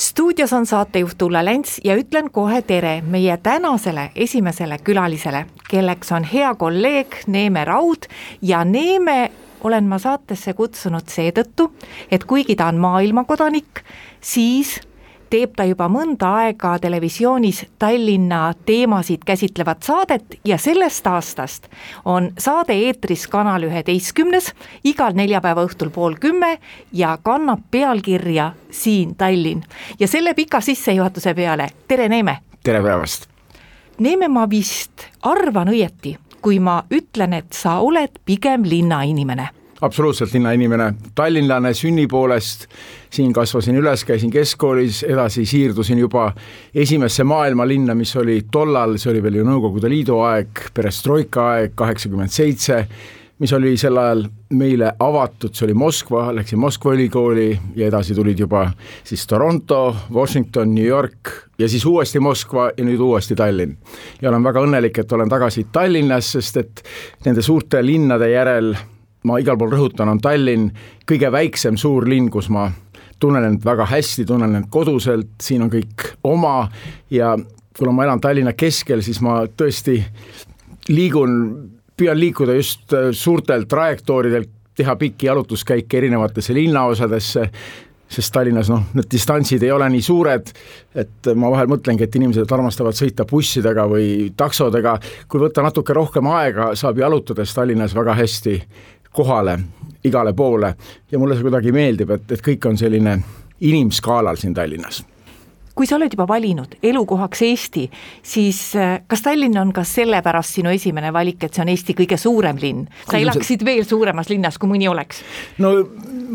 stuudios on saatejuht Ulla Lents ja ütlen kohe tere meie tänasele esimesele külalisele, kelleks on hea kolleeg Neeme Raud. Ja Neeme olen ma saatesse kutsunud seetõttu, et kuigi ta on maailmakodanik, siis teeb ta juba mõnda aega televisioonis Tallinna teemasid käsitlevat saadet ja sellest aastast on saade eetris Kanal üheteistkümnes igal neljapäeva õhtul pool kümme ja kannab pealkirja Siin Tallinn. ja selle pika sissejuhatuse peale, tere Neeme! tere päevast! Neeme, ma vist arvan õieti, kui ma ütlen, et sa oled pigem linnainimene absoluutselt linnainimene, tallinlane sünni poolest, siin kasvasin üles, käisin keskkoolis, edasi siirdusin juba esimesse maailmalinna, mis oli tollal, see oli veel ju Nõukogude Liidu aeg, perestroika aeg, kaheksakümmend seitse, mis oli sel ajal meile avatud, see oli Moskva, läksin Moskva ülikooli ja edasi tulid juba siis Toronto, Washington, New York ja siis uuesti Moskva ja nüüd uuesti Tallinn. ja olen väga õnnelik, et olen tagasi Tallinnas, sest et nende suurte linnade järel ma igal pool rõhutan, on Tallinn kõige väiksem suur linn, kus ma tunnen end väga hästi, tunnen end koduselt, siin on kõik oma ja kuna ma elan Tallinna keskel, siis ma tõesti liigun, püüan liikuda just äh, suurtel trajektooridel, teha pikki jalutuskäike erinevatesse linnaosadesse, sest Tallinnas noh, need distantsid ei ole nii suured, et ma vahel mõtlengi, et inimesed armastavad sõita bussidega või taksodega, kui võtta natuke rohkem aega, saab jalutades Tallinnas väga hästi kohale, igale poole. Ja mulle see kuidagi meeldib, et, et kõik on selline inimskaalal siin Tallinnas. Kui sa oled juba valinud elukohaks Eesti, siis äh, kas Tallinn on ka sellepärast sinu esimene valik, et see on Eesti kõige suurem linn? sa elaksid veel suuremas linnas, kui mõni oleks? no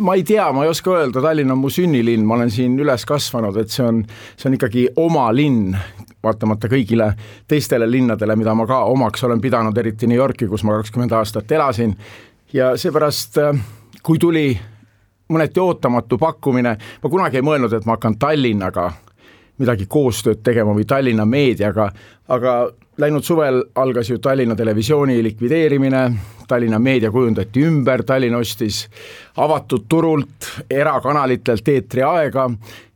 ma ei tea, ma ei oska öelda, Tallinn on mu sünnilinn, ma olen siin üles kasvanud, et see on, see on ikkagi oma linn, vaatamata kõigile teistele linnadele, mida ma ka omaks olen pidanud, eriti New Yorki, kus ma kakskümmend aastat elasin ja seepärast, äh, kui tuli mõneti ootamatu pakkumine, ma kunagi ei mõelnud, et ma hakkan Tallinnaga midagi koostööd tegema või Tallinna meediaga, aga läinud suvel algas ju Tallinna Televisiooni likvideerimine, Tallinna meedia kujundati ümber, Tallinn ostis avatud turult erakanalitelt eetriaega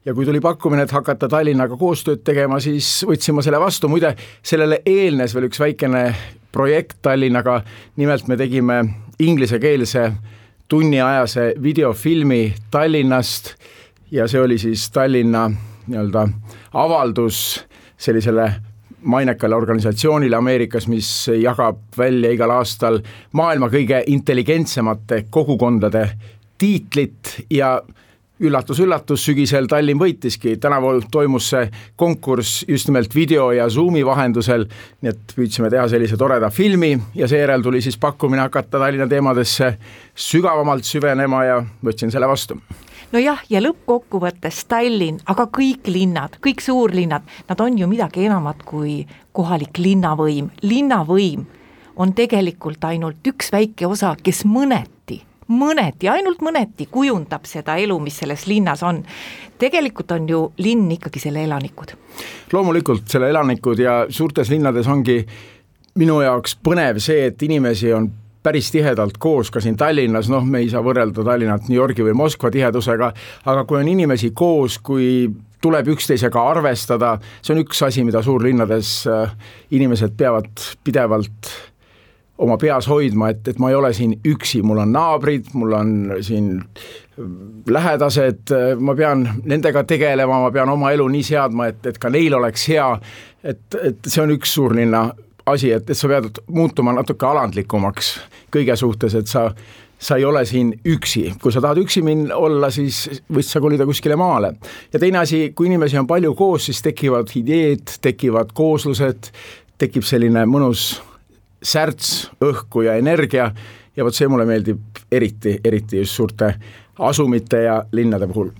ja kui tuli pakkumine, et hakata Tallinnaga koostööd tegema, siis võtsin ma selle vastu, muide sellele eelnes veel üks väikene projekt Tallinnaga, nimelt me tegime inglisekeelse tunniajase videofilmi Tallinnast ja see oli siis Tallinna nii-öelda avaldus sellisele mainekale organisatsioonile Ameerikas, mis jagab välja igal aastal maailma kõige intelligentsemate kogukondade tiitlit ja üllatus-üllatus, sügisel Tallinn võitiski, tänavu toimus see konkurss just nimelt video ja Zoomi vahendusel, nii et püüdsime teha sellise toreda filmi ja seejärel tuli siis pakkumine hakata Tallinna teemadesse sügavamalt süvenema ja võtsin selle vastu. Nojah, ja lõppkokkuvõttes Tallinn, aga kõik linnad, kõik suurlinnad, nad on ju midagi enamat kui kohalik linnavõim, linnavõim on tegelikult ainult üks väike osa, kes mõneti mõneti, ainult mõneti kujundab seda elu, mis selles linnas on. tegelikult on ju linn ikkagi selle elanikud. loomulikult selle elanikud ja suurtes linnades ongi minu jaoks põnev see, et inimesi on päris tihedalt koos ka siin Tallinnas, noh, me ei saa võrrelda Tallinnat New Yorgi või Moskva tihedusega, aga kui on inimesi koos, kui tuleb üksteisega arvestada, see on üks asi, mida suurlinnades äh, inimesed peavad pidevalt oma peas hoidma, et, et ma ei ole siin üksi, mul on naabrid, mul on siin lähedased, ma pean nendega tegelema, ma pean oma elu nii seadma, et, et ka neil oleks hea, et, et see on üks suurlinna asi, et, et sa pead muutuma natuke alandlikumaks kõige suhtes, et sa sa ei ole siin üksi, kui sa tahad üksi min-, olla, siis võid sa kolida kuskile maale. ja teine asi, kui inimesi on palju koos, siis tekivad ideed, tekivad kooslused, tekib selline mõnus särts õhku ja energia. Ja vot see mulle meeldib eriti, eriti just suurte asumite ja linnade puhul.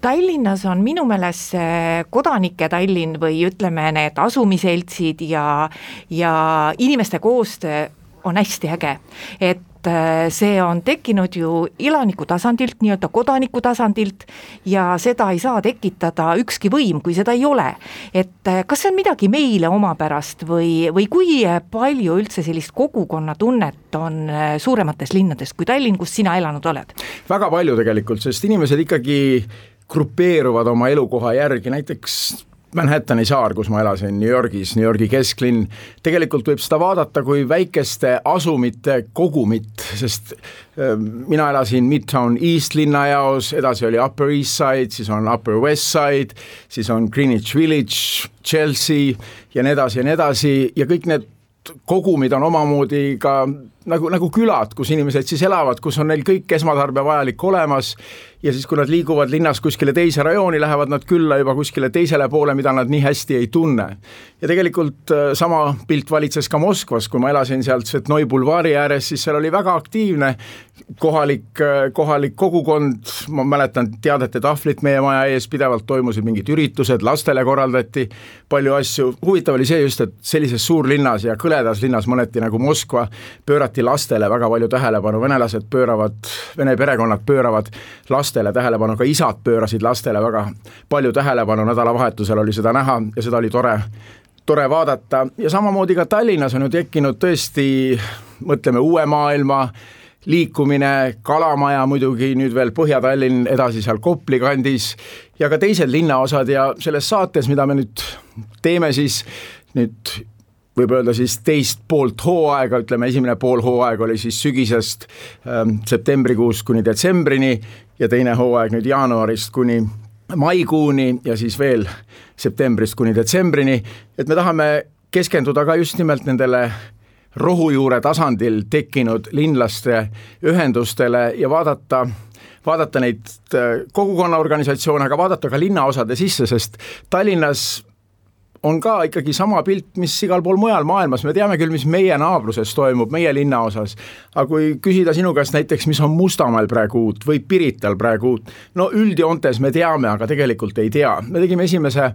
Tallinnas on minu meelest see kodanike Tallinn või ütleme, need asumiseltsid ja, ja inimeste koostöö on hästi äge, et et äh, see on tekkinud ju elaniku tasandilt, nii-öelda kodaniku tasandilt ja seda ei saa tekitada ükski võim, kui seda ei ole. et äh, kas see on midagi meile omapärast või, või kui palju üldse sellist kogukonnatunnet on äh, suuremates linnades kui Tallinn, kus sina elanud oled? väga palju tegelikult, sest inimesed ikkagi grupeeruvad oma elukoha järgi, näiteks Manhattani saar, kus ma elasin New Yorgis, New Yorgi kesklinn, tegelikult võib seda vaadata kui väikeste asumite kogumit, sest äh, mina elasin Midtown East linnajaos, edasi oli Upper East Side, siis on Upper West Side, siis on Greenwich Village, Chelsea ja nii edasi ja nii edasi ja kõik need kogumid on omamoodi ka nagu, nagu külad, kus inimesed siis elavad, kus on neil kõik esmatarbija vajalik olemas ja siis, kui nad liiguvad linnas kuskile teise rajooni, lähevad nad külla juba kuskile teisele poole, mida nad nii hästi ei tunne. ja tegelikult äh, sama pilt valitses ka Moskvas, kui ma elasin seal Svetnoi bulvaari ääres, siis seal oli väga aktiivne kohalik, äh, kohalik kogukond, ma mäletan teadete tahvlit meie maja ees, pidevalt toimusid mingid üritused, lastele korraldati palju asju, huvitav oli see just, et sellises suurlinnas ja kõledas linnas, mõneti nagu Moskva, pöörati lastele väga palju tähelepanu, venelased pööravad, vene perekonnad pööravad lastele tähelepanu, ka isad pöörasid lastele väga palju tähelepanu, nädalavahetusel oli seda näha ja seda oli tore, tore vaadata. Ja samamoodi ka Tallinnas on ju tekkinud tõesti, mõtleme uue maailma liikumine, Kalamaja muidugi, nüüd veel Põhja-Tallinn, edasi seal Kopli kandis ja ka teised linnaosad ja selles saates, mida me nüüd teeme, siis nüüd võib öelda siis teist poolt hooaega, ütleme esimene pool hooaega oli siis sügisest ähm, septembrikuust kuni detsembrini ja teine hooaeg nüüd jaanuarist kuni maikuuni ja siis veel septembrist kuni detsembrini, et me tahame keskenduda ka just nimelt nendele rohujuure tasandil tekkinud linlaste ühendustele ja vaadata, vaadata neid äh, kogukonnaorganisatsioone, aga vaadata ka linnaosade sisse, sest Tallinnas on ka ikkagi sama pilt, mis igal pool mujal maailmas, me teame küll, mis meie naabruses toimub, meie linnaosas, aga kui küsida sinu käest näiteks, mis on Mustamäel praegu uut või Pirital praegu uut, no üldjoontes me teame, aga tegelikult ei tea, me tegime esimese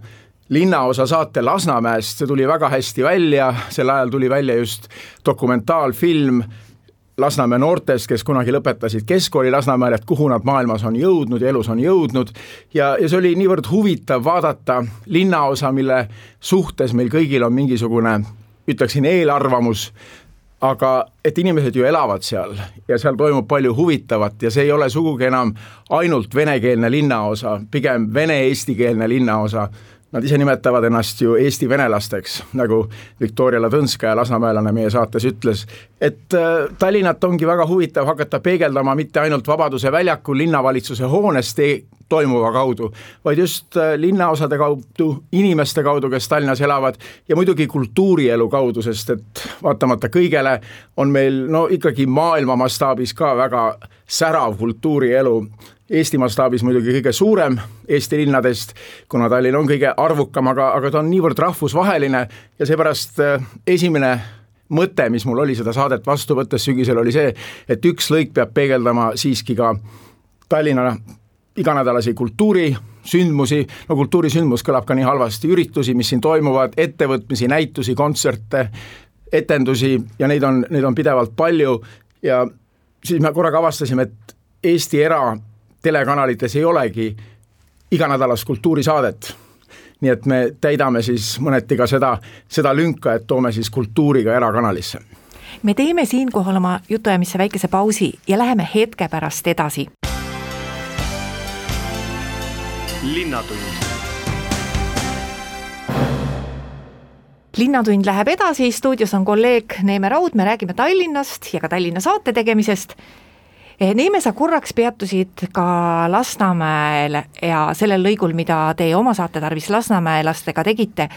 linnaosa saate Lasnamäest, see tuli väga hästi välja, sel ajal tuli välja just dokumentaalfilm Lasnamäe noortest, kes kunagi lõpetasid keskkooli Lasnamäel, et kuhu nad maailmas on jõudnud ja elus on jõudnud. Ja, ja see oli niivõrd huvitav vaadata linnaosa, mille suhtes meil kõigil on mingisugune, ütleksin, eelarvamus, aga et inimesed ju elavad seal ja seal toimub palju huvitavat ja see ei ole sugugi enam ainult venekeelne linnaosa, pigem vene-eestikeelne linnaosa Nad ise nimetavad ennast ju Eesti venelasteks, nagu Viktoria Ladõnskaja, lasnamäelane meie saates ütles, et äh, Tallinnat ongi väga huvitav hakata peegeldama mitte ainult Vabaduse väljakul linnavalitsuse hoones toimuva kaudu, vaid just äh, linnaosade kaudu, inimeste kaudu, kes Tallinnas elavad ja muidugi kultuurielu kaudu, sest et vaatamata kõigele on meil no ikkagi maailma mastaabis ka väga särav kultuurielu Eesti mastaabis muidugi kõige suurem Eesti linnadest, kuna Tallinn on kõige arvukam, aga, aga ta on niivõrd rahvusvaheline ja seepärast äh, esimene mõte, mis mul oli seda saadet vastu võttes sügisel, oli see, et üks lõik peab peegeldama siiski ka Tallinna iganädalasi kultuurisündmusi, no kultuurisündmus kõlab ka nii halvasti, üritusi, mis siin toimuvad, ettevõtmisi, näitusi, kontserte, etendusi ja neid on, neid on pidevalt palju. Ja siis me korraga avastasime, et Eesti era telekanalites ei olegi iganädalast kultuurisaadet. nii et me täidame siis mõneti ka seda, seda lünka, et toome siis kultuuri ka erakanalisse. me teeme siinkohal oma jutuajamisse väikese pausi ja läheme hetke pärast edasi. linnatund linnatund läheb edasi, stuudios on kolleeg Neeme Raud, me räägime Tallinnast ja ka Tallinna saate tegemisest Neeme, sa korraks peatusid ka Lasnamäel ja sellel lõigul, mida teie oma saate tarvis lasnamäelastega tegite.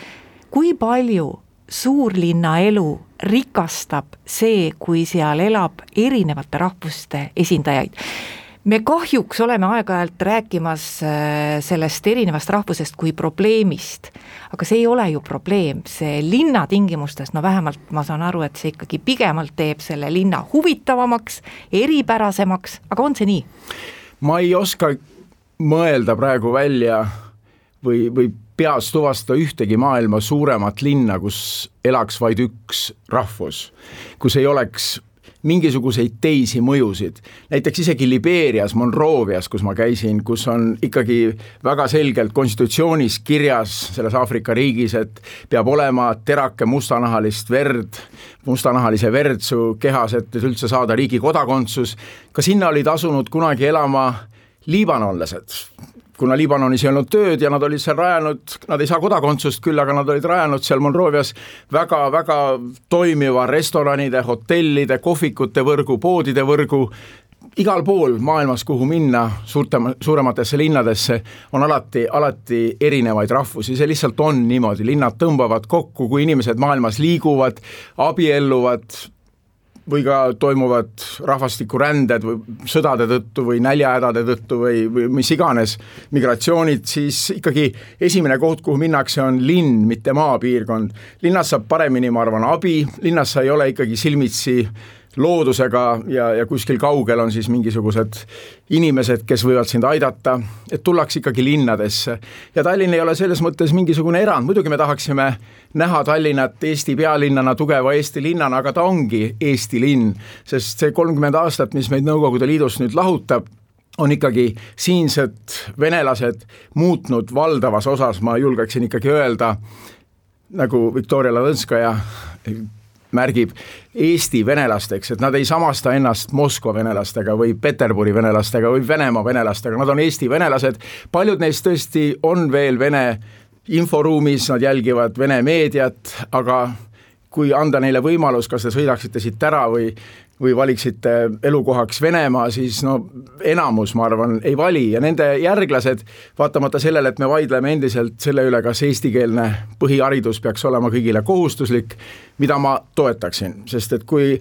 kui palju suurlinna elu rikastab see, kui seal elab erinevate rahvuste esindajaid? Me kahjuks oleme aeg-ajalt rääkimas äh, sellest erinevast rahvusest kui probleemist, aga see ei ole ju probleem, see linna tingimustes, no vähemalt ma saan aru, et see ikkagi pigemalt teeb selle linna huvitavamaks, eripärasemaks, aga on see nii? ma ei oska mõelda praegu välja või, või peas tuvastada ühtegi maailma suuremat linna, kus elaks vaid üks rahvus, kus ei oleks mingisuguseid teisi mõjusid. näiteks isegi Libeerias, Monrovias, kus ma käisin, kus on ikkagi väga selgelt konstitutsioonis kirjas selles Aafrika riigis, et peab olema terake mustanahalist verd, mustanahalise verd su kehas, et üldse saada riigi kodakondsus, ka sinna olid asunud kunagi elama liibanonlased, kuna Liibanonis ei olnud tööd ja nad olid seal rajanud, nad ei saa kodakondsust küll, aga nad olid rajanud seal Monrovias väga-väga toimiva restoranide, hotellide, kohvikute võrgu, poodide võrgu, igal pool maailmas, kuhu minna, suurte, suurematesse linnadesse, on alati, alati erinevaid rahvusi, see lihtsalt on niimoodi, linnad tõmbavad kokku, kui inimesed maailmas liiguvad, abielluvad, või ka toimuvad rahvastikuränded või sõdade tõttu või näljahädade tõttu või, või mis iganes migratsioonid, siis ikkagi esimene koht, kuhu minnakse, on linn, mitte maapiirkond. linnas saab paremini, ma arvan, abi, linnas sa ei ole ikkagi silmitsi loodusega ja, ja kuskil kaugel on siis mingisugused inimesed, kes võivad sind aidata, et tullakse ikkagi linnadesse. ja Tallinn ei ole selles mõttes mingisugune erand, muidugi me tahaksime näha Tallinnat Eesti pealinnana, tugeva Eesti linnana, aga ta ongi Eesti linn, sest see kolmkümmend aastat, mis meid Nõukogude Liidust nüüd lahutab, on ikkagi siinsed venelased muutnud valdavas osas, ma julgeksin ikkagi öelda, nagu Viktoria Ladõnskaja märgib Eesti venelasteks, et nad ei samasta ennast Moskva venelastega või Peterburi venelastega või Venemaa venelastega, nad on Eesti venelased, paljud neist tõesti on veel Vene inforuumis, nad jälgivad Vene meediat, aga kui anda neile võimalus, kas te sõidaksite siit ära või või valiksite elukohaks Venemaa, siis no enamus, ma arvan, ei vali. Ja nende järglased, vaatamata sellele, et me vaidleme endiselt selle üle, kas eestikeelne põhiharidus peaks olema kõigile kohustuslik, mida ma toetaksin, sest et kui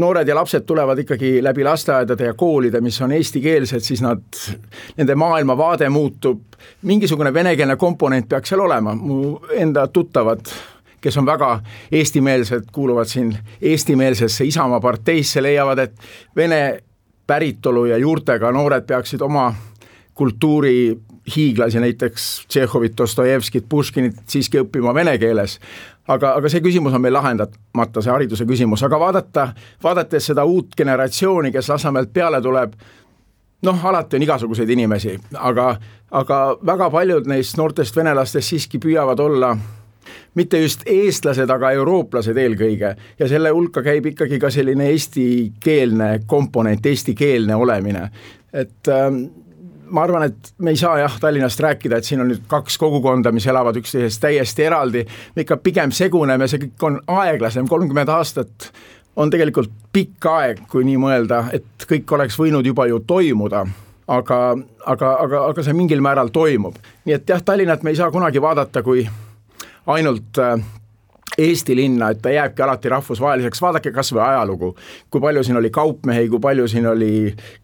noored ja lapsed tulevad ikkagi läbi lasteaedade ja koolide, mis on eestikeelsed, siis nad, nende maailmavaade muutub, mingisugune venekeelne komponent peaks seal olema, mu enda tuttavad kes on väga eestimeelsed, kuuluvad siin eestimeelsesse Isamaa parteisse, leiavad, et vene päritolu ja juurtega noored peaksid oma kultuuri hiiglasi, näiteks Tšehhovit, Dostojevskit, Puškinit siiski õppima vene keeles. aga, aga see küsimus on meil lahendamata, see hariduse küsimus, aga vaadata, vaadates seda uut generatsiooni, kes Lasnamäelt peale tuleb, noh, alati on igasuguseid inimesi, aga, aga väga paljud neist noortest venelastest siiski püüavad olla mitte just eestlased, aga eurooplased eelkõige. Ja selle hulka käib ikkagi ka selline eestikeelne komponent, eestikeelne olemine, et ähm, ma arvan, et me ei saa jah, Tallinnast rääkida, et siin on nüüd kaks kogukonda, mis elavad üksteisest täiesti eraldi, me ikka pigem seguneme, see kõik on aeglasem, kolmkümmend aastat on tegelikult pikk aeg, kui nii mõelda, et kõik oleks võinud juba ju toimuda. Aga, aga, aga, aga see mingil määral toimub. nii et jah, Tallinnat me ei saa kunagi vaadata kui ainult äh, Eesti linna, et ta jääbki alati rahvusvaheliseks, vaadake kas või ajalugu, kui palju siin oli kaupmehi, kui palju siin oli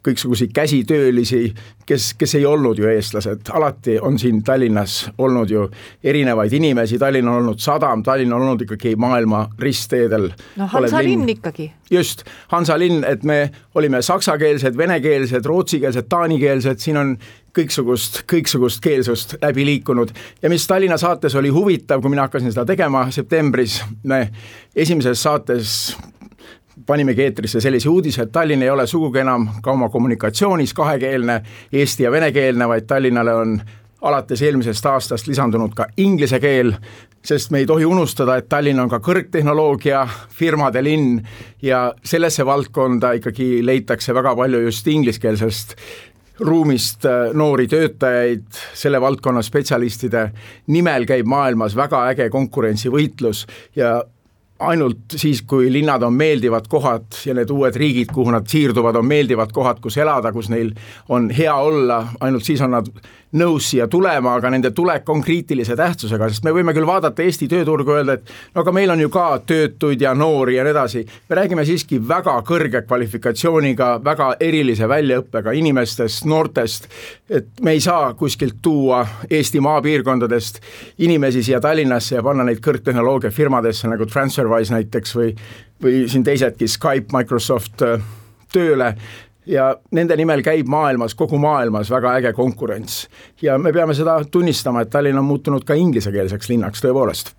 kõiksuguseid käsitöölisi, kes, kes ei olnud ju eestlased, alati on siin Tallinnas olnud ju erinevaid inimesi, Tallinn on olnud sadam, Tallinn on olnud ikkagi maailma ristteedel. no Hansalinn ikkagi. just, Hansalinn, et me olime saksakeelsed, venekeelsed, rootsikeelsed, taanikeelsed, siin on kõiksugust, kõiksugust keelsust läbi liikunud. Ja mis Tallinna saates oli huvitav, kui mina hakkasin seda tegema septembris, me esimeses saates panimegi eetrisse sellise uudise, et Tallinn ei ole sugugi enam ka oma kommunikatsioonis kahekeelne, eesti ja venekeelne, vaid Tallinnale on alates eelmisest aastast lisandunud ka inglise keel, sest me ei tohi unustada, et Tallinn on ka kõrgtehnoloogia firmade linn ja sellesse valdkonda ikkagi leitakse väga palju just ingliskeelsest ruumist äh, noori töötajaid, selle valdkonna spetsialistide nimel käib maailmas väga äge konkurentsivõitlus ja ainult siis, kui linnad on meeldivad kohad ja need uued riigid, kuhu nad siirduvad, on meeldivad kohad, kus elada, kus neil on hea olla, ainult siis on nad nõus siia tulema, aga nende tulek on kriitilise tähtsusega, sest me võime küll vaadata Eesti tööturgu, öelda, et no aga meil on ju ka töötuid ja noori ja nii edasi, me räägime siiski väga kõrge kvalifikatsiooniga, väga erilise väljaõppega inimestest, noortest, et me ei saa kuskilt tuua Eesti maapiirkondadest inimesi siia Tallinnasse ja panna neid kõrgtehnoloogia firmadesse nagu Transferwise näiteks või või siin teisedki, Skype, Microsoft tööle ja nende nimel käib maailmas, kogu maailmas väga äge konkurents. ja me peame seda tunnistama, et Tallinn on muutunud ka inglisekeelseks linnaks tõepoolest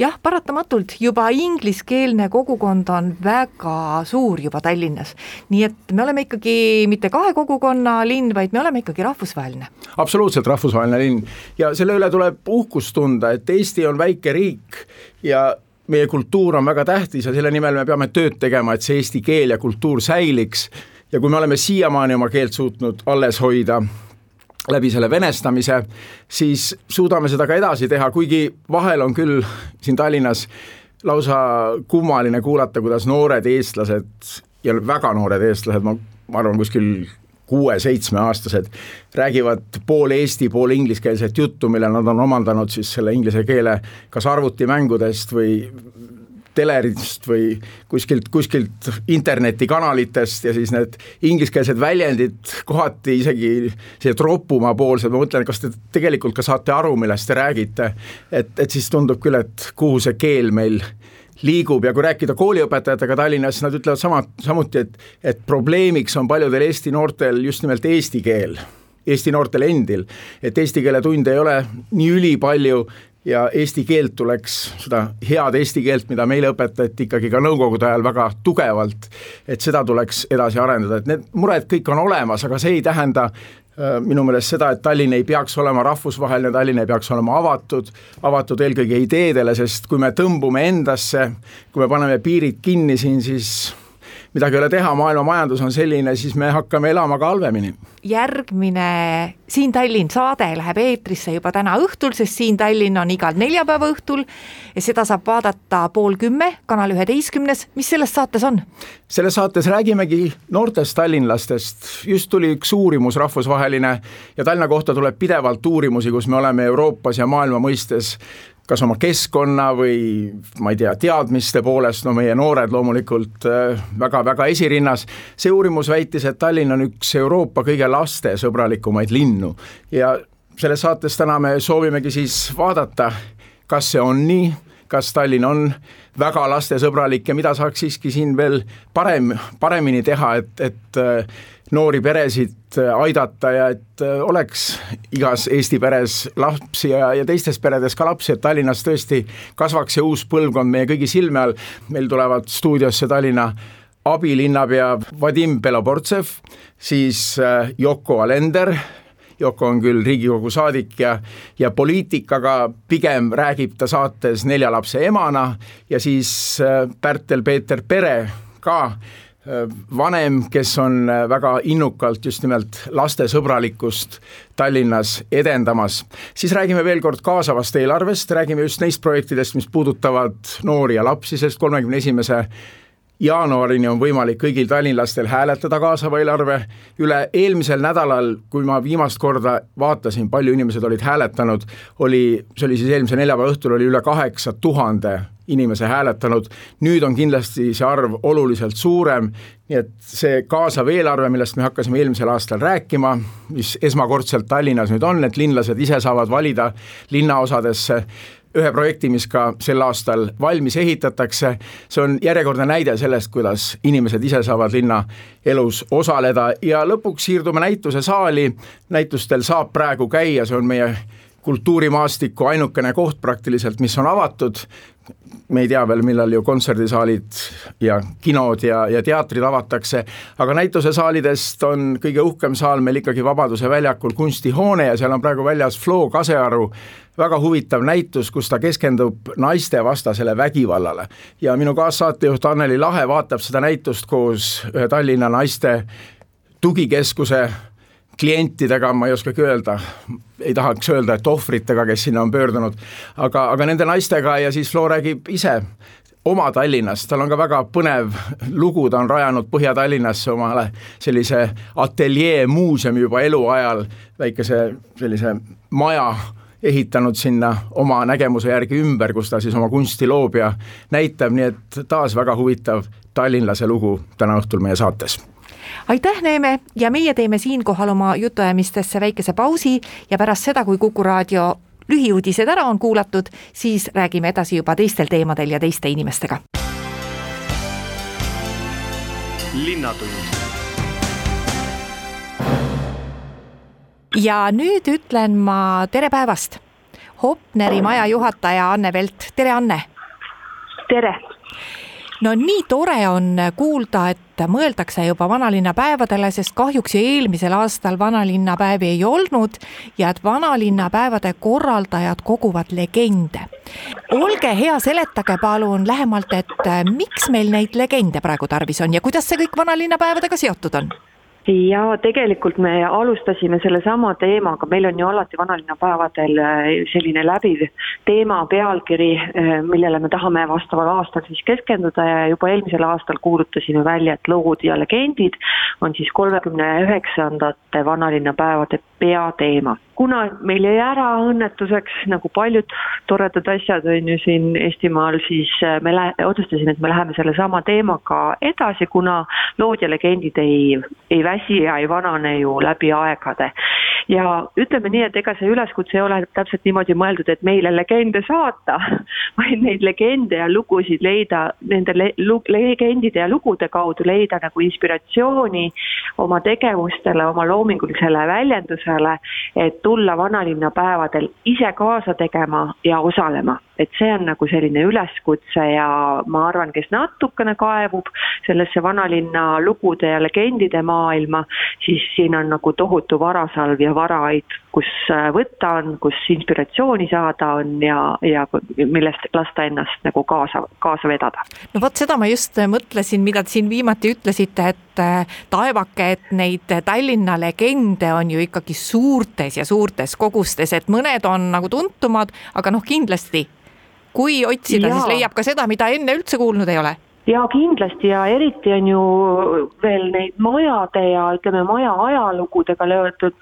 jah, paratamatult juba ingliskeelne kogukond on väga suur juba Tallinnas. nii et me oleme ikkagi mitte kahe kogukonna linn, vaid me oleme ikkagi rahvusvaheline. absoluutselt rahvusvaheline linn ja selle üle tuleb uhkust tunda, et Eesti on väike riik ja meie kultuur on väga tähtis ja selle nimel me peame tööd tegema, et see eesti keel ja kultuur säiliks ja kui me oleme siiamaani oma keelt suutnud alles hoida, läbi selle venestamise, siis suudame seda ka edasi teha, kuigi vahel on küll siin Tallinnas lausa kummaline kuulata, kuidas noored eestlased ja väga noored eestlased, ma, ma arvan, kuskil kuue-seitsmeaastased räägivad pool eesti, pool ingliskeelset juttu, mille nad on omandanud siis selle inglise keele kas arvutimängudest või telerist või kuskilt, kuskilt internetikanalitest ja siis need ingliskeelsed väljendid kohati isegi sellised ropumapoolsed, ma mõtlen, kas te tegelikult ka saate aru, millest te räägite. et, et siis tundub küll, et kuhu see keel meil liigub ja kui rääkida kooliõpetajatega Tallinnas, siis nad ütlevad sama, samuti, et, et probleemiks on paljudel Eesti noortel just nimelt eesti keel Eesti noortel endil, et eesti keele tunde ei ole nii ülipalju ja eesti keelt tuleks, seda head eesti keelt, mida meile õpetati ikkagi ka nõukogude ajal väga tugevalt, et seda tuleks edasi arendada, et need mured kõik on olemas, aga see ei tähenda äh, minu meelest seda, et Tallinn ei peaks olema rahvusvaheline, Tallinn ei peaks olema avatud, avatud eelkõige ideedele, sest kui me tõmbume endasse, kui me paneme piirid kinni siin, siis midagi ei ole teha, maailma majandus on selline, siis me hakkame elama ka halvemini. järgmine Siin Tallinn saade läheb eetrisse juba täna õhtul, sest Siin Tallinn on igal neljapäeva õhtul ja seda saab vaadata pool kümme, Kanal üheteistkümnes, mis selles saates on? selles saates räägimegi noortest tallinlastest, just tuli üks uurimus rahvusvaheline ja Tallinna kohta tuleb pidevalt uurimusi, kus me oleme Euroopas ja maailma mõistes kas oma keskkonna või ma ei tea, teadmiste poolest, no meie noored loomulikult väga-väga äh, esirinnas, see uurimus väitis, et Tallinn on üks Euroopa kõige lastesõbralikumaid linnu. Ja selles saates täna me soovimegi siis vaadata, kas see on nii, kas Tallinn on väga lastesõbralik ja mida saaks siiski siin veel parem, paremini teha, et, et äh, noori peresid äh, aidata ja et äh, oleks igas Eesti peres lapsi ja, ja teistes peredes ka lapsi, et Tallinnas tõesti kasvaks see uus põlvkond meie kõigi silme all, meil tulevad stuudiosse Tallinna abilinnapea Vadim Belobordsev, siis äh, Yoko Alender, Yoko on küll Riigikogu saadik ja, ja poliitikaga pigem räägib ta saates nelja lapse emana. Ja siis Pärtel-Peeter Pere ka vanem, kes on äh, väga innukalt just nimelt lastesõbralikkust Tallinnas edendamas. siis räägime veel kord kaasavast eelarvest, räägime just neist projektidest, mis puudutavad noori ja lapsi, sest kolmekümne esimese jaanuarini on võimalik kõigil tallinlastel hääletada kaasava eelarve üle. eelmisel nädalal, kui ma viimast korda vaatasin, palju inimesed olid hääletanud, oli, see oli siis eelmise neljapäeva õhtul, oli üle kaheksa tuhande inimese hääletanud, nüüd on kindlasti see arv oluliselt suurem, nii et see kaasav eelarve, millest me hakkasime eelmisel aastal rääkima, mis esmakordselt Tallinnas nüüd on, et linlased ise saavad valida linnaosadesse ühe projekti, mis ka sel aastal valmis ehitatakse, see on järjekordne näide sellest, kuidas inimesed ise saavad linna elus osaleda. Ja lõpuks siirdume näituse saali, näitustel saab praegu käia, see on meie kultuurimaastiku ainukene koht praktiliselt, mis on avatud, me ei tea veel, millal ju kontserdisaalid ja kinod ja, ja teatrid avatakse, aga näitusesaalidest on kõige uhkem saal meil ikkagi Vabaduse väljakul kunstihoone ja seal on praegu väljas Flo Kasearu väga huvitav näitus, kus ta keskendub naistevastasele vägivallale. ja minu kaassaatejuht Anneli Lahe vaatab seda näitust koos ühe Tallinna naiste tugikeskuse klientidega, ma ei oskagi öelda, ei tahaks öelda, et ohvritega, kes sinna on pöördunud, aga, aga nende naistega ja siis Flo räägib ise oma Tallinnast, tal on ka väga põnev lugu, ta on rajanud Põhja-Tallinnasse omale sellise ateljee muuseumi juba eluajal, väikese sellise maja ehitanud sinna oma nägemuse järgi ümber, kus ta siis oma kunsti loob ja näitab, nii et taas väga huvitav tallinlase lugu täna õhtul meie saates aitäh, Neeme ja meie teeme siinkohal oma jutuajamistesse väikese pausi ja pärast seda, kui Kuku raadio lühiuudised ära on kuulatud, siis räägime edasi juba teistel teemadel ja teiste inimestega. linnatund ja nüüd ütlen ma tere päevast Hopneri maja juhataja Anne Velt, tere Anne! tere! No nii tore on kuulda, et mõeldakse juba vanalinnapäevadele, sest kahjuks ju eelmisel aastal vanalinnapäevi ei olnud ja et vanalinnapäevade korraldajad koguvad legende. olge hea, seletage palun lähemalt, et miks meil neid legende praegu tarvis on ja kuidas see kõik vanalinnapäevadega seotud on? Ja tegelikult me alustasime sellesama teemaga, meil on ju alati vanalinnapäevadel äh, selline läbiv teema, pealkiri, äh, millele me tahame vastaval aastal siis keskenduda ja juba eelmisel aastal kuulutasime välja, et lood ja legendid on siis kolmekümne üheksandate vanalinnapäevade peateema kuna meil jäi ära õnnetuseks nagu paljud toredad asjad on ju siin Eestimaal, siis äh, me lä-, otsustasime, et me läheme sellesama teemaga edasi, kuna lood ja legendid ei, ei väsi ja ei vanane ju läbi aegade ja ütleme nii, et ega see üleskutse ei ole täpselt niimoodi mõeldud, et meile legende saata, vaid neid legende ja lugusid leida, nende le legendide ja lugude kaudu leida nagu inspiratsiooni oma tegevustele, oma loomingulisele väljendusele, et tulla vanalinnapäevadel ise kaasa tegema ja osalema et see on nagu selline üleskutse ja ma arvan, kes natukene kaevub sellesse vanalinna lugude ja legendide maailma, siis siin on nagu tohutu varasalv ja varaid, kus äh, võtta on, kus inspiratsiooni saada on ja, ja millest lasta ennast nagu kaasa, kaasa vedada. no vot seda ma just mõtlesin, mida te siin viimati ütlesite, et äh, taevake, et neid Tallinna legende on ju ikkagi suurtes ja suurtes kogustes, et mõned on nagu tuntumad, aga noh, kindlasti kui otsida, siis leiab ka seda, mida enne üldse kuulnud ei ole. Ja kindlasti. Ja eriti on ju veel neid majade ja ütleme, maja ajalugudega löötud,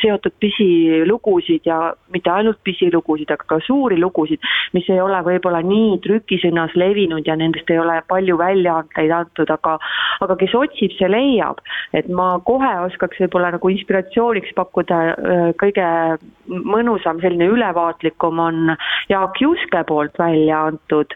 seotud pisilugusid ja mitte ainult pisilugusid, aga ka suuri lugusid, mis ei ole võib-olla nii trükisõnas levinud ja nendest ei ole palju väljaandeid antud, aga aga kes otsib, see leiab. et ma kohe oskaks võib-olla nagu inspiratsiooniks pakkuda kõige mõnusam, selline ülevaatlikum on Jaak Juske poolt välja antud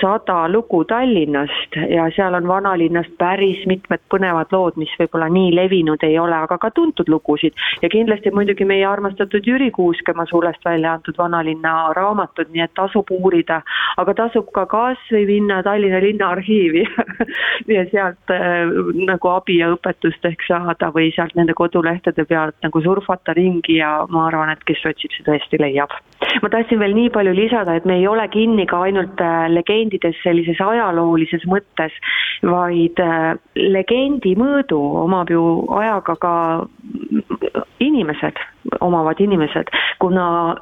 sada lugu Tallinnast ja seal on vanalinnast päris mitmed põnevad lood, mis võib-olla nii levinud ei ole, aga ka tuntud lugusid. ja kindlasti muidugi meie armastatud Jüri Kuuskemaa suulest välja antud vanalinna raamatud, nii et tasub uurida, aga tasub ka kas või minna Tallinna Linnaarhiivi ja sealt äh, nagu abi ja õpetust ehk saada või sealt nende kodulehtede pealt nagu surfata ringi ja ma arvan, et kes otsib, see tõesti leiab. ma tahtsin veel nii palju lisada, et me ei ole kinni ka ainult äh, legend legendides sellises ajaloolises mõttes, vaid äh, legendi mõõdu omab ju ajaga ka inimesed, omavad inimesed, kuna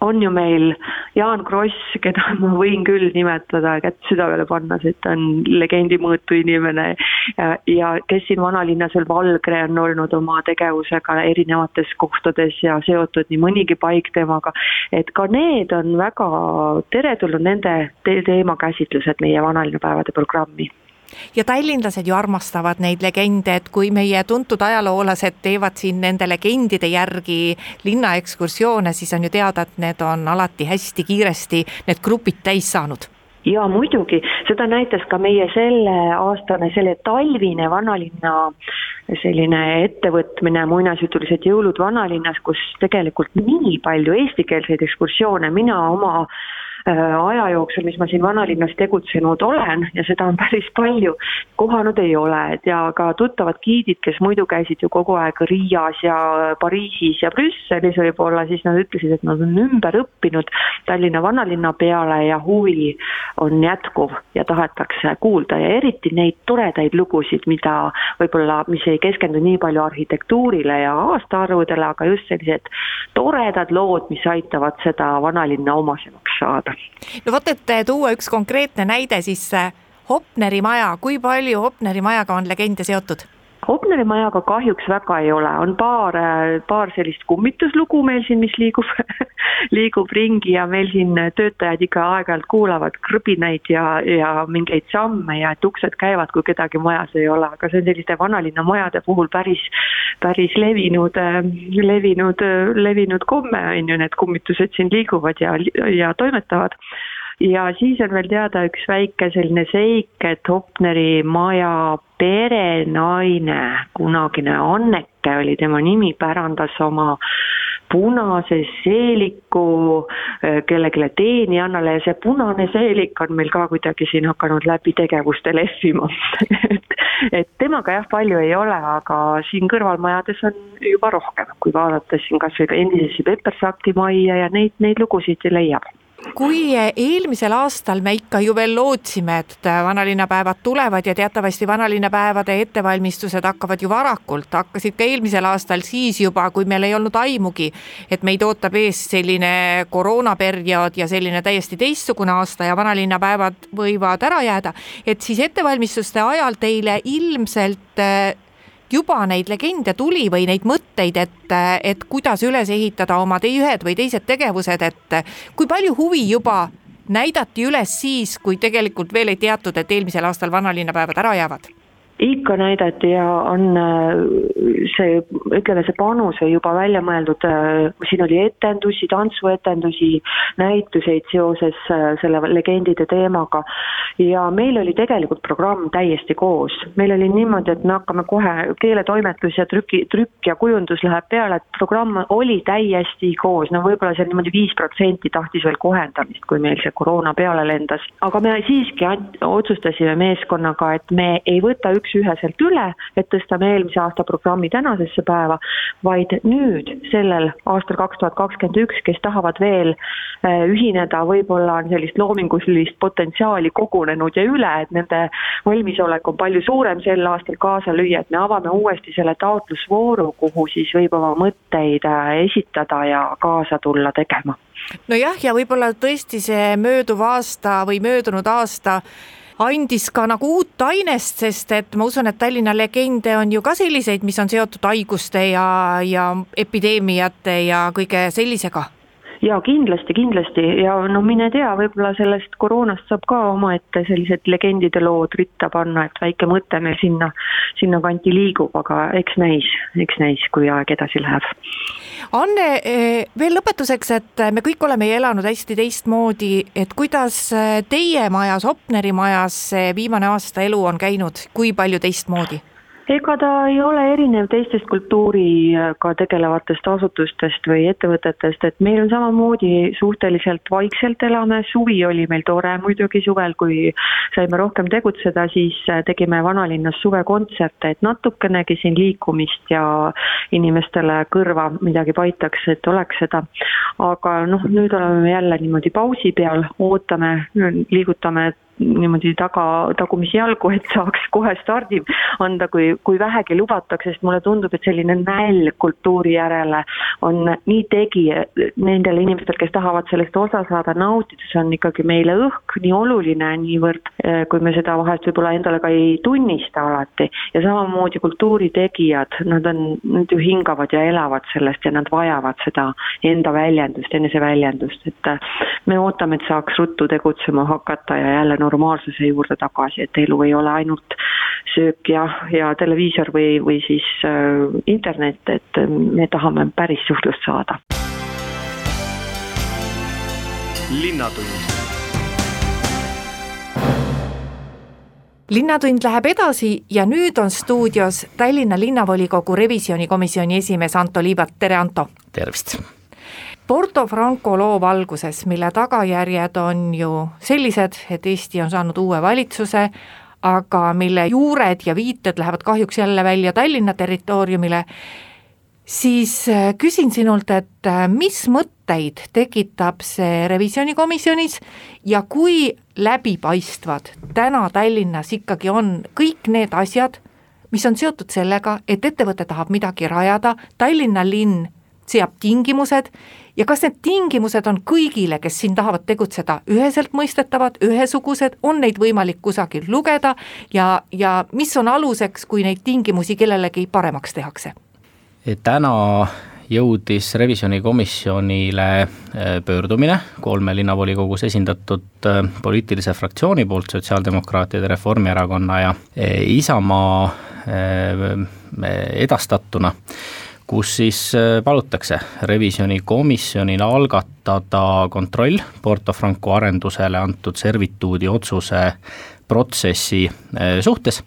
on ju meil Jaan Kross, keda ma võin küll nimetada, kätt südamele panna, sest ta on legendi mõõtu inimene. Ja, ja kes siin vanalinnas veel, Valgre on olnud oma tegevusega erinevates kohtades ja seotud nii mõnigi paik temaga, et ka need on väga teretulnud, nende te teemakäsitlused meie vanalinnapäevade programmi ja tallinlased ju armastavad neid legende, et kui meie tuntud ajaloolased teevad siin nende legendide järgi linnaekskursioone, siis on ju teada, et need on alati hästi kiiresti need grupid täis saanud. Ja muidugi, seda näitas ka meie selleaastane, selle talvine vanalinna selline ettevõtmine, muinasjutulised jõulud vanalinnas, kus tegelikult nii palju eestikeelseid ekskursioone, mina oma aja jooksul, mis ma siin vanalinnas tegutsenud olen ja seda on päris palju, kohanud ei ole, et ja ka tuttavad giidid, kes muidu käisid ju kogu aeg Riias ja Pariisis ja Brüsselis võib-olla, siis nad ütlesid, et nad on ümber õppinud Tallinna vanalinna peale ja huvi on jätkuv ja tahetakse kuulda. Ja eriti neid toredaid lugusid, mida võib-olla, mis ei keskendu nii palju arhitektuurile ja aastaarvudele, aga just sellised toredad lood, mis aitavad seda vanalinna omasemaks saada no vot, et tuua üks konkreetne näide, siis äh, Hopneri maja, kui palju Hopneri majaga on legende seotud? Hopneri majaga kahjuks väga ei ole, on paar, äh, paar sellist kummituslugu meil siin, mis liigub liigub ringi ja meil siin töötajad ikka aeg-ajalt kuulavad krõbinaid ja, ja mingeid samme ja et uksed käivad, kui kedagi majas ei ole, aga see on selliste vanalinna majade puhul päris, päris levinud, äh, levinud, levinud komme on ju, need kummitused siin liiguvad ja, ja toimetavad ja siis on veel teada üks väike selline seik, et Hopneri maja perenaine, kunagine Anneke oli tema nimi, pärandas oma punase seeliku kellelegi teenijannale ja see punane seelik on meil ka kuidagi siin hakanud läbi tegevuste lehvima. Et, et temaga jah, palju ei ole, aga siin kõrvalmajades on juba rohkem, kui vaadata siin kas või ka endisesse Peppersakti majja ja neid, neid lugusid leiab kui eelmisel aastal me ikka ju veel lootsime, et vanalinnapäevad tulevad ja teatavasti vanalinnapäevade ettevalmistused hakkavad ju varakult, hakkasid ka eelmisel aastal siis juba, kui meil ei olnud aimugi, et meid ootab ees selline koroonaperiood ja selline täiesti teistsugune aasta ja vanalinnapäevad võivad ära jääda, et siis ettevalmistuste ajal teile ilmselt juba neid legende tuli või neid mõtteid, et, et kuidas üles ehitada oma te ühed või teised tegevused, et kui palju huvi juba näidati üles siis, kui tegelikult veel ei teatud, et eelmisel aastal vanalinnapäevad ära jäävad? Ikka näidati ja on äh, see, ütleme, see panus juba välja mõeldud, äh, siin oli etendusi, tantsuetendusi, näituseid seoses äh, selle legendide teemaga ja meil oli tegelikult programm täiesti koos. meil oli niimoodi, et me hakkame kohe, keeletoimetus ja trüki, trükk ja kujundus läheb peale, et programm oli täiesti koos, no võib-olla seal niimoodi viis protsenti tahtis veel kohendamist, kui meil see koroona peale lendas. aga me siiski otsustasime meeskonnaga, et me ei võta üks üks-üheselt üle, et tõstame eelmise aasta programmi tänasesse päeva, vaid nüüd, sellel aastal kaks tuhat kakskümmend üks, kes tahavad veel äh, ühineda, võib-olla on sellist loominguliselist potentsiaali kogunenud ja üle, et nende valmisolek on palju suurem sel aastal kaasa lüüa, et me avame uuesti selle taotlusvooru, kuhu siis võib oma mõtteid äh, esitada ja kaasa tulla tegema. Nojah, ja võib-olla tõesti see mööduv aasta või möödunud aasta andis ka nagu uut ainest, sest et ma usun, et Tallinna legende on ju ka selliseid, mis on seotud haiguste ja, ja epideemiate ja kõige sellisega jaa, kindlasti, kindlasti ja no mine tea, võib-olla sellest koroonast saab ka omaette sellised legendide lood ritta panna, et väike mõte meil sinna, sinnakanti liigub, aga eks näis, eks näis, kui aeg edasi läheb. Anne, eh, veel lõpetuseks, et me kõik oleme elanud hästi teistmoodi, et kuidas eh, teie majas, Opneri majas see viimane aasta elu on käinud, kui palju teistmoodi? Ega ta ei ole erinev teistest kultuuriga tegelevatest asutustest või ettevõtetest, et meil on samamoodi suhteliselt vaikselt elame, suvi oli meil tore muidugi suvel, kui saime rohkem tegutseda, siis tegime vanalinnas suvekontserte, et natukenegi siin liikumist ja inimestele kõrva midagi paitaks, et oleks seda. aga noh, nüüd oleme jälle niimoodi pausi peal, ootame, liigutame niimoodi taga, tagumisi jalgu, et saaks kohe stardi anda, kui, kui vähegi lubatakse, sest mulle tundub, et selline nälg kultuuri järele on nii tegija, nendel inimestel, kes tahavad sellest osa saada, nautida, see on ikkagi meile õhk nii oluline, niivõrd eh, kui me seda vahest võib-olla endale ka ei tunnista alati. ja samamoodi kultuuritegijad, nad on, nad ju hingavad ja elavad sellest ja nad vajavad seda enda väljendust, eneseväljendust, et eh, me ootame, et saaks ruttu tegutsema hakata ja jälle normaalsuse juurde tagasi, et elu ei ole ainult söök ja, ja televiisor või, või siis äh, internet, et me tahame päris suhtlust saada. linnatund linnatund läheb edasi ja nüüd on stuudios Tallinna linnavolikogu revisjonikomisjoni esimees Anto Liivat, tere Anto! tervist! Porto Franco loo valguses, mille tagajärjed on ju sellised, et Eesti on saanud uue valitsuse, aga mille juured ja viited lähevad kahjuks jälle välja Tallinna territooriumile, siis äh, küsin sinult, et äh, mis mõtteid tekitab see revisjonikomisjonis ja kui läbipaistvad täna Tallinnas ikkagi on kõik need asjad, mis on seotud sellega, et ettevõte tahab midagi rajada, Tallinna linn seab tingimused ja kas need tingimused on kõigile, kes siin tahavad tegutseda, üheselt mõistetavad, ühesugused, on neid võimalik kusagil lugeda ja, ja mis on aluseks, kui neid tingimusi kellelegi paremaks tehakse? täna jõudis revisjonikomisjonile äh, pöördumine kolme linnavolikogus esindatud äh, poliitilise fraktsiooni poolt, Sotsiaaldemokraatide, Reformierakonna ja äh, Isamaa edastatuna kus siis äh, palutakse revisjonikomisjonil algatada kontroll Porto Franco arendusele antud servituudi otsuse protsessi äh, suhtes,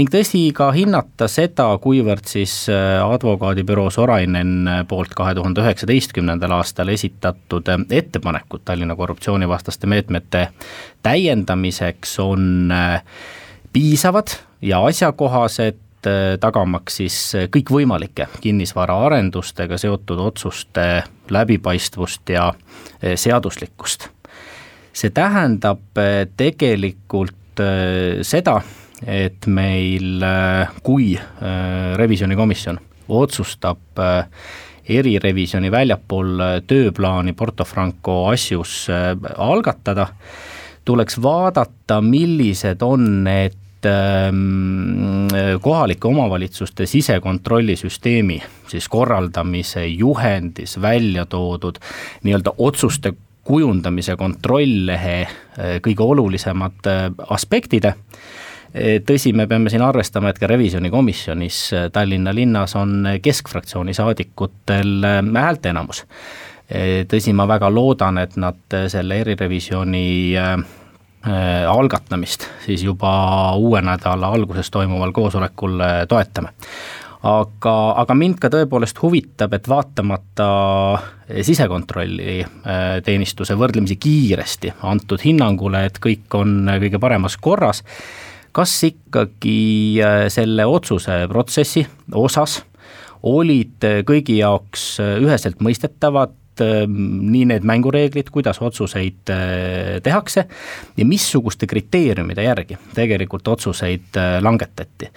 ning tõsi, ka hinnata seda, kuivõrd siis advokaadibüroo Sorainen poolt kahe tuhande üheksateistkümnendal aastal esitatud ettepanekud Tallinna korruptsioonivastaste meetmete täiendamiseks on piisavad ja asjakohased Äh, tagamaks siis äh, kõikvõimalike kinnisvaraarendustega seotud otsuste läbipaistvust ja äh, seaduslikkust. see tähendab tegelikult seda, et meil, kui revisjonikomisjon otsustab erirevisjoni väljapool tööplaani Porto Franco asjus algatada, tuleks vaadata, millised on need Ähm, kohalike omavalitsuste sisekontrollisüsteemi siis korraldamise juhendis välja toodud nii-öelda otsuste kujundamise kontrolllehe äh, kõige olulisemad äh, aspektid äh, tõsi, me peame siin arvestama, et ka revisjonikomisjonis Tallinna linnas on keskfraktsiooni saadikutel häälteenamus. tõsi, ma väga loodan, et nad selle erirevisjoni algatamist siis juba uue nädala alguses toimuval koosolekul äh, toetame. aga, aga mind ka tõepoolest huvitab, et vaatamata sisekontrolli äh, teenistuse võrdlemisi kiiresti antud hinnangule, et kõik on kõige paremas korras, kas ikkagi selle otsuse protsessi osas olid kõigi jaoks üheselt mõistetavad Ähm, nii need mängureeglid, kuidas otsuseid äh, tehakse ja missuguste kriteeriumide järgi tegelikult otsuseid äh, langetati.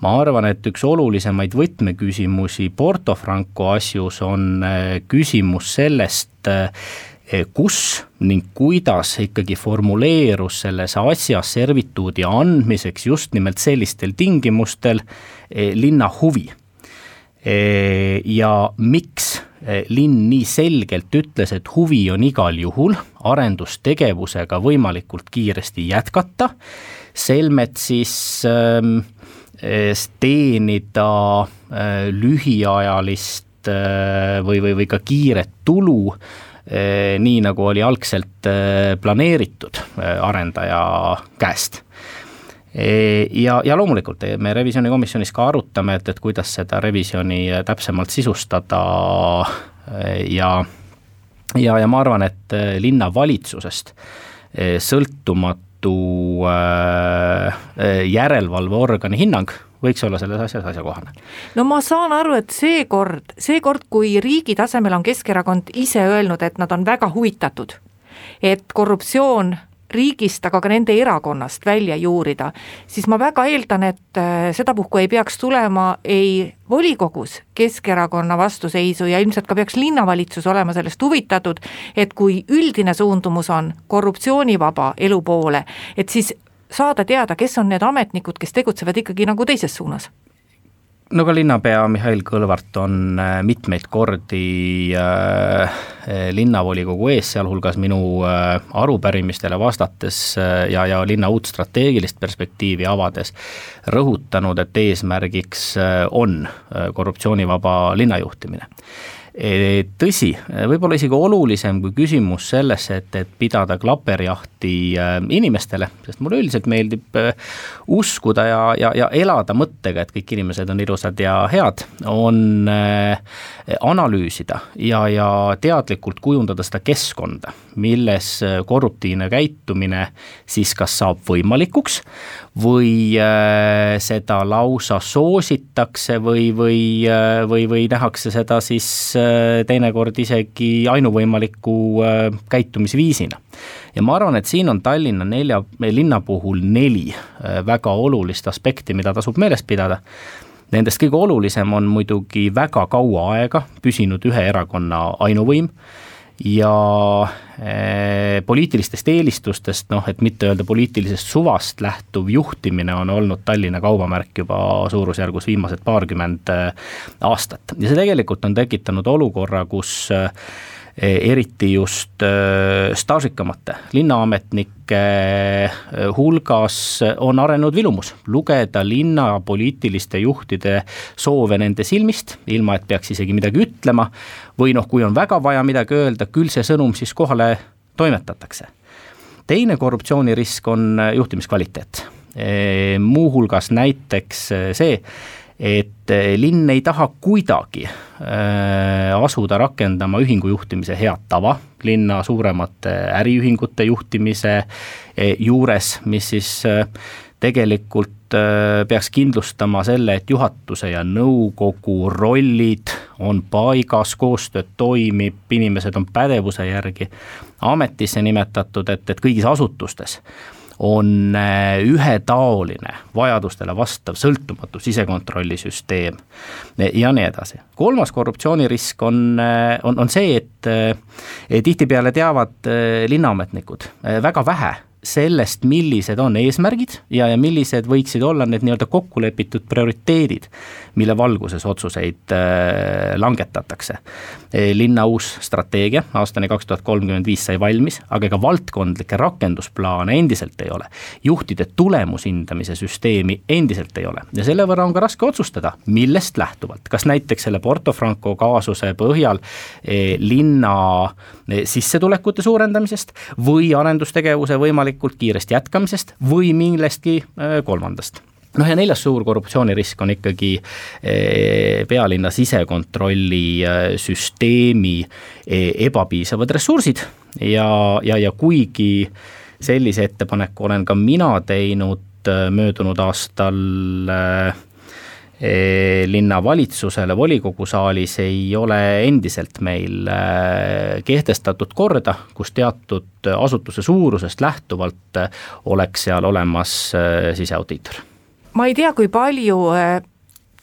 ma arvan, et üks olulisemaid võtmeküsimusi Porto Franco asjus on äh, küsimus sellest, kus ning kuidas ikkagi formuleerus selles asjas servituudi andmiseks just nimelt sellistel tingimustel linna huvi. ja miks Eh, linn nii selgelt ütles, et huvi on igal juhul arendustegevusega võimalikult kiiresti jätkata, selmet siis ähm, teenida äh, lühiajalist äh, või, või, või ka kiiret tulu nii nagu oli algselt planeeritud arendaja käest ja, ja loomulikult me revisjonikomisjonis ka arutame, et, et kuidas seda revisjoni täpsemalt sisustada ja, ja, ja ma arvan, et linnavalitsusest sõltumatu järelevalveorgani hinnang võiks olla selles asjas asjakohane. no ma saan aru, et seekord, seekord, kui riigi tasemel on Keskerakond ise öelnud, et nad on väga huvitatud, et korruptsioon riigist, aga ka nende erakonnast välja juurida, siis ma väga eeldan, et äh, sedapuhku ei peaks tulema ei volikogus Keskerakonna vastuseisu ja ilmselt ka peaks linnavalitsus olema sellest huvitatud, et kui üldine suundumus on korruptsioonivaba elu poole, et siis saada teada, kes on need ametnikud, kes tegutsevad ikkagi nagu teises suunas. No ka linnapea Mihhail Kõlvart on äh, mitmeid kordi äh, linnavolikogu ees, sealhulgas minu äh, arupärimistele vastates äh, ja, ja linna uut strateegilist perspektiivi avades rõhutanud, et eesmärgiks on korruptsioonivaba linnajuhtimine. Tõsi, võib-olla isegi olulisem kui küsimus sellesse, et, et pidada klaperjahti äh, inimestele, sest mulle üldiselt meeldib äh, uskuda ja, ja, ja elada mõttega, et kõik inimesed on ilusad ja head, on äh, analüüsida ja, ja teadlikult kujundada seda keskkonda, milles korruptiivne käitumine siis kas saab võimalikuks või seda lausa soositakse või, või, või, või nähakse seda siis teinekord isegi ainuvõimaliku käitumisviisina. ja ma arvan, et siin on Tallinna nelja, linna puhul neli äh, väga olulist aspekti, mida tasub meeles pidada. Nendest kõige olulisem on muidugi väga kaua aega püsinud ühe erakonna ainuvõim ja eh, poliitilistest eelistustest, noh et mitte öelda poliitilisest suvast lähtuv juhtimine on olnud Tallinna kaubamärk juba suurusjärgus viimased paarkümmend eh, aastat ja see tegelikult on tekitanud olukorra, kus eh, eriti just staažikamate linnaametnike hulgas on arenenud vilumus lugeda linna poliitiliste juhtide soove nende silmist, ilma et peaks isegi midagi ütlema, või noh, kui on väga vaja midagi öelda, küll see sõnum siis kohale toimetatakse. teine korruptsioonirisk on juhtimiskvaliteet muuhulgas näiteks see, et linn ei taha kuidagi asuda rakendama ühingu juhtimise head tava linna suuremate äriühingute juhtimise juures, mis siis tegelikult peaks kindlustama selle, et juhatuse ja nõukogu rollid on paigas, koostöö toimib, inimesed on pädevuse järgi ametisse nimetatud, et, et kõigis asutustes on äh, ühetaoline, vajadustele vastav, sõltumatu sisekontrollisüsteem ja nii edasi. kolmas korruptsioonirisk on, äh, on, on see, et äh, tihtipeale teavad linnaametnikud väga vähe sellest, millised on eesmärgid ja, ja millised võiksid olla need nii-öelda kokkulepitud prioriteedid, mille valguses otsuseid äh, langetatakse e,. linna uus strateegia aastani kaks tuhat kolmkümmend viis sai valmis, aga ega valdkondlikke rakendusplaane endiselt ei ole. juhtide tulemushindamise süsteemi endiselt ei ole ja selle võrra on ka raske otsustada, millest lähtuvalt, kas näiteks selle Porto Franco kaasuse põhjal e, linna e, sissetulekute suurendamisest või arendustegevuse võimalik võimalikult kiiresti jätkamisest või millestki äh, kolmandast. noh ja neljas suur korruptsioonirisk on ikkagi äh, pealinna sisekontrolli äh, süsteemi ebapiisavad ressursid. ja, ja, ja kuigi sellise ettepaneku olen ka mina teinud möödunud aastal äh, linnavalitsusele volikogu saalis ei ole endiselt meil äh, kehtestatud korda, kus teatud asutuse suurusest lähtuvalt äh, oleks seal olemas äh, siseaudiitor. ma ei tea, kui palju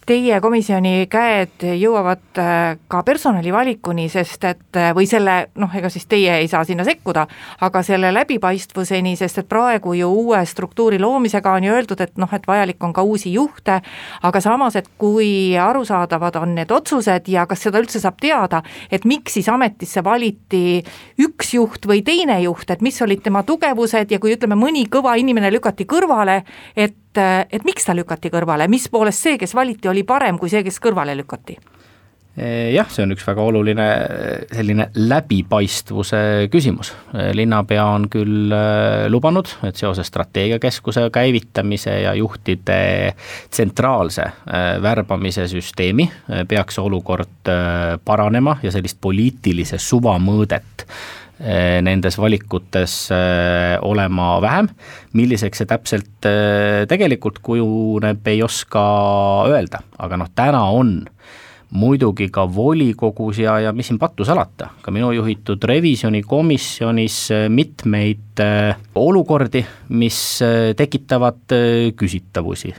teie komisjoni käed jõuavad äh, ka personalivalikuni, sest et äh, või selle noh, ega siis teie ei saa sinna sekkuda, aga selle läbipaistvuseni, sest et praegu ju uue struktuuri loomisega on ju öeldud, et noh, et vajalik on ka uusi juhte, aga samas, et kui arusaadavad on need otsused ja kas seda üldse saab teada, et miks siis ametisse valiti üks juht või teine juht, et mis olid tema tugevused ja kui ütleme, mõni kõva inimene lükati kõrvale, et et, et miks ta lükati kõrvale, mis poolest see, kes valiti, oli parem kui see, kes kõrvale lükati? jah, see on üks väga oluline selline läbipaistvuse küsimus. linnapea on küll äh, lubanud, et seoses strateegiakeskuse käivitamise ja juhtide tsentraalse äh, värbamise süsteemi äh, peaks olukord paranema ja sellist poliitilise suva mõõdet nendes valikutes eh, olema vähem. milliseks see täpselt eh, tegelikult kujuneb, ei oska öelda, aga noh, täna on muidugi ka volikogus ja, ja mis siin pattu salata, ka minu juhitud revisjonikomisjonis mitmeid olukordi, mis tekitavad küsitavusi.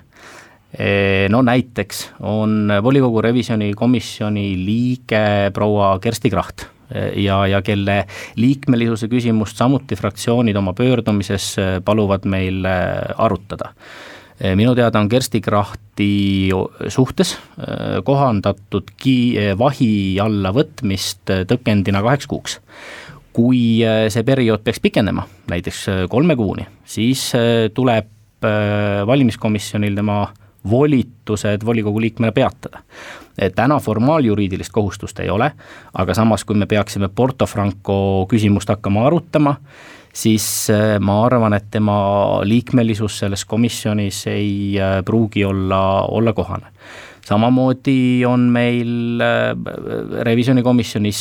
No näiteks on volikogu revisjonikomisjoni liige proua Kersti Kracht ja, ja kelle liikmelisuse küsimust samuti fraktsioonid oma pöördumises äh, paluvad meil äh, arutada äh, minu teada on Kersti Krahti suhtes kohandatud ki-, vahi alla võtmist tõkendina kaheks kuuks. kui see periood peaks pikenema, näiteks kolme kuuni, siis tuleb valimiskomisjonil tema volitused volikogu liikmele peatada. Täna formaaljuriidilist kohustust ei ole, aga samas, kui me peaksime Porto Franco küsimust hakkama arutama, siis äh, ma arvan, et tema liikmelisus selles komisjonis ei äh, pruugi olla, olla kohane. Samamoodi on meil äh, revisjonikomisjonis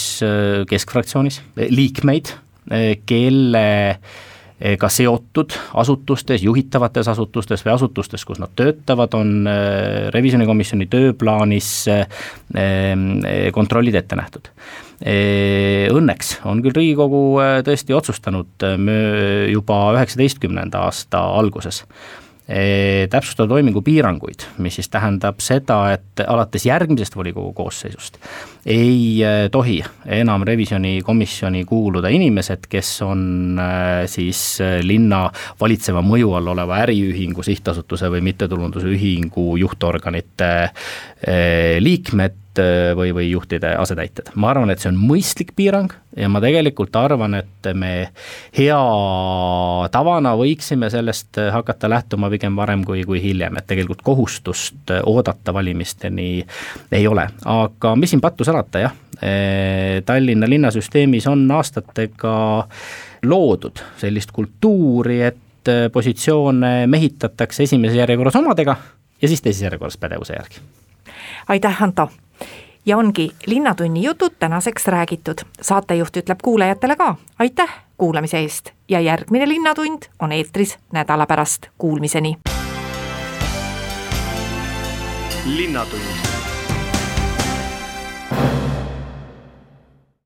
keskfraktsioonis liikmeid, kelle Eh, ka seotud asutustes, juhitavates asutustes või asutustes, kus nad töötavad, on eh, revisjonikomisjoni tööplaanis eh, kontrollid ette nähtud. Õnneks on küll Riigikogu tõesti otsustanud juba üheksateistkümnenda aasta alguses täpsustada toimingu piiranguid, mis siis tähendab seda, et alates järgmisest volikogu koosseisust ei tohi enam revisjonikomisjoni kuuluda inimesed, kes on siis linna valitseva mõju all oleva äriühingu, sihtasutuse või mittetulundusühingu juhtorganite liikmed või, või juhtide asetäitjad. ma arvan, et see on mõistlik piirang ja ma tegelikult arvan, et me hea tavana võiksime sellest hakata lähtuma pigem varem kui, kui hiljem, et tegelikult kohustust oodata valimisteni ei ole, aga mis siin pattu salata, jah, Tallinna linnasüsteemis on aastatega loodud sellist kultuuri, et äh, positsioone mehitatakse esimeses järjekorras omadega ja siis teises järjekorras pädevuse järgi. aitäh, Anto! Ja ongi Linnatunni jutud tänaseks räägitud. saatejuht ütleb kuulajatele ka aitäh kuulamise eest ja järgmine Linnatund on eetris nädala pärast, kuulmiseni. linnatund